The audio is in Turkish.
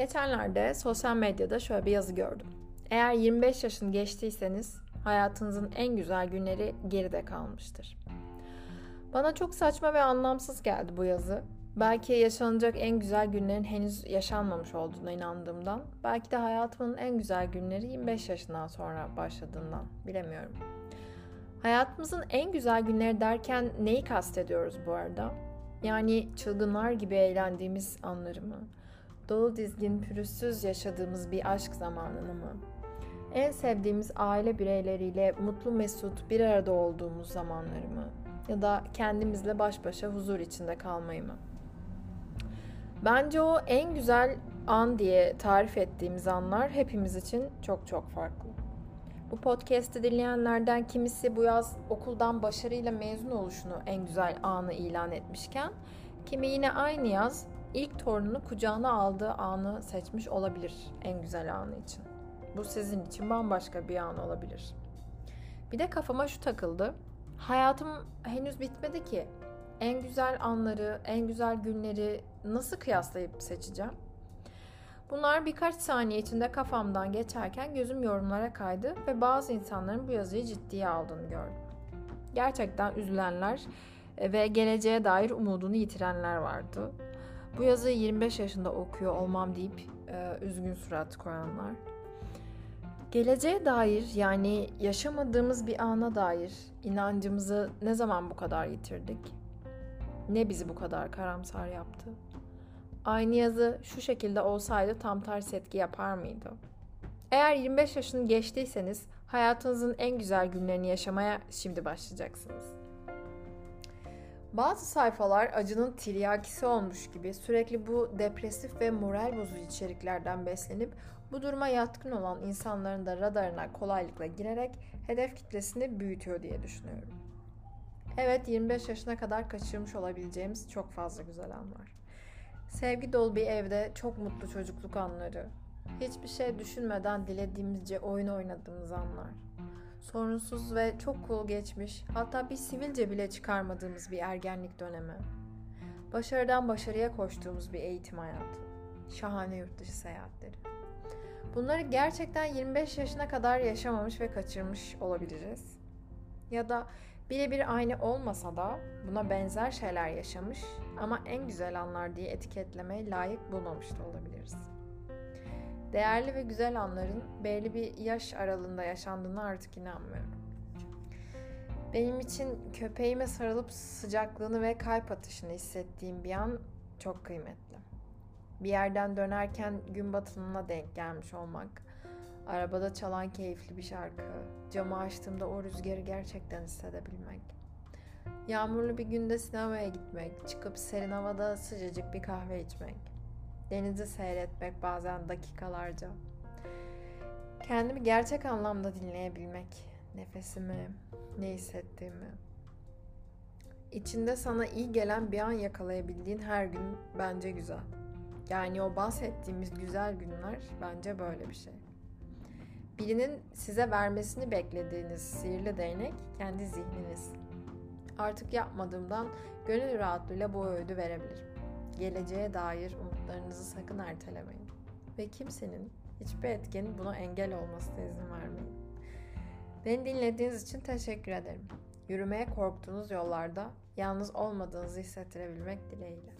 Geçenlerde sosyal medyada şöyle bir yazı gördüm. Eğer 25 yaşını geçtiyseniz hayatınızın en güzel günleri geride kalmıştır. Bana çok saçma ve anlamsız geldi bu yazı. Belki yaşanacak en güzel günlerin henüz yaşanmamış olduğuna inandığımdan, belki de hayatımın en güzel günleri 25 yaşından sonra başladığından bilemiyorum. Hayatımızın en güzel günleri derken neyi kastediyoruz bu arada? Yani çılgınlar gibi eğlendiğimiz anları mı? Dolu dizgin pürüzsüz yaşadığımız bir aşk zamanını mı? En sevdiğimiz aile bireyleriyle mutlu mesut bir arada olduğumuz zamanları mı? Ya da kendimizle baş başa huzur içinde kalmayı mı? Bence o en güzel an diye tarif ettiğimiz anlar hepimiz için çok çok farklı. Bu podcast'i dinleyenlerden kimisi bu yaz okuldan başarıyla mezun oluşunu en güzel anı ilan etmişken, kimi yine aynı yaz ilk torununu kucağına aldığı anı seçmiş olabilir en güzel anı için. Bu sizin için bambaşka bir an olabilir. Bir de kafama şu takıldı. Hayatım henüz bitmedi ki. En güzel anları, en güzel günleri nasıl kıyaslayıp seçeceğim? Bunlar birkaç saniye içinde kafamdan geçerken gözüm yorumlara kaydı ve bazı insanların bu yazıyı ciddiye aldığını gördüm. Gerçekten üzülenler ve geleceğe dair umudunu yitirenler vardı. Bu yazıyı 25 yaşında okuyor olmam deyip e, üzgün surat koyanlar. Geleceğe dair yani yaşamadığımız bir ana dair inancımızı ne zaman bu kadar yitirdik? Ne bizi bu kadar karamsar yaptı? Aynı yazı şu şekilde olsaydı tam tersi etki yapar mıydı? Eğer 25 yaşını geçtiyseniz hayatınızın en güzel günlerini yaşamaya şimdi başlayacaksınız. Bazı sayfalar acının tiryakisi olmuş gibi sürekli bu depresif ve moral bozucu içeriklerden beslenip bu duruma yatkın olan insanların da radarına kolaylıkla girerek hedef kitlesini büyütüyor diye düşünüyorum. Evet 25 yaşına kadar kaçırmış olabileceğimiz çok fazla güzel an var. Sevgi dolu bir evde çok mutlu çocukluk anları. Hiçbir şey düşünmeden dilediğimizce oyun oynadığımız anlar. Sorunsuz ve çok cool geçmiş, hatta bir sivilce bile çıkarmadığımız bir ergenlik dönemi. Başarıdan başarıya koştuğumuz bir eğitim hayatı. Şahane yurt dışı seyahatleri. Bunları gerçekten 25 yaşına kadar yaşamamış ve kaçırmış olabiliriz. Ya da birebir aynı olmasa da buna benzer şeyler yaşamış ama en güzel anlar diye etiketlemeye layık bulmamış da olabiliriz. Değerli ve güzel anların belli bir yaş aralığında yaşandığına artık inanmıyorum. Benim için köpeğime sarılıp sıcaklığını ve kalp atışını hissettiğim bir an çok kıymetli. Bir yerden dönerken gün batımına denk gelmiş olmak, arabada çalan keyifli bir şarkı, camı açtığımda o rüzgarı gerçekten hissedebilmek. Yağmurlu bir günde sinemaya gitmek, çıkıp serin havada sıcacık bir kahve içmek. Denizi seyretmek bazen dakikalarca. Kendimi gerçek anlamda dinleyebilmek. Nefesimi, ne hissettiğimi. İçinde sana iyi gelen bir an yakalayabildiğin her gün bence güzel. Yani o bahsettiğimiz güzel günler bence böyle bir şey. Birinin size vermesini beklediğiniz sihirli değnek kendi zihniniz. Artık yapmadığımdan gönül rahatlığıyla bu öğüdü verebilirim. Geleceğe dair umutlarınızı sakın ertelemeyin. Ve kimsenin, hiçbir etkenin buna engel olmasına izin vermeyin. Beni dinlediğiniz için teşekkür ederim. Yürümeye korktuğunuz yollarda yalnız olmadığınızı hissettirebilmek dileğiyle.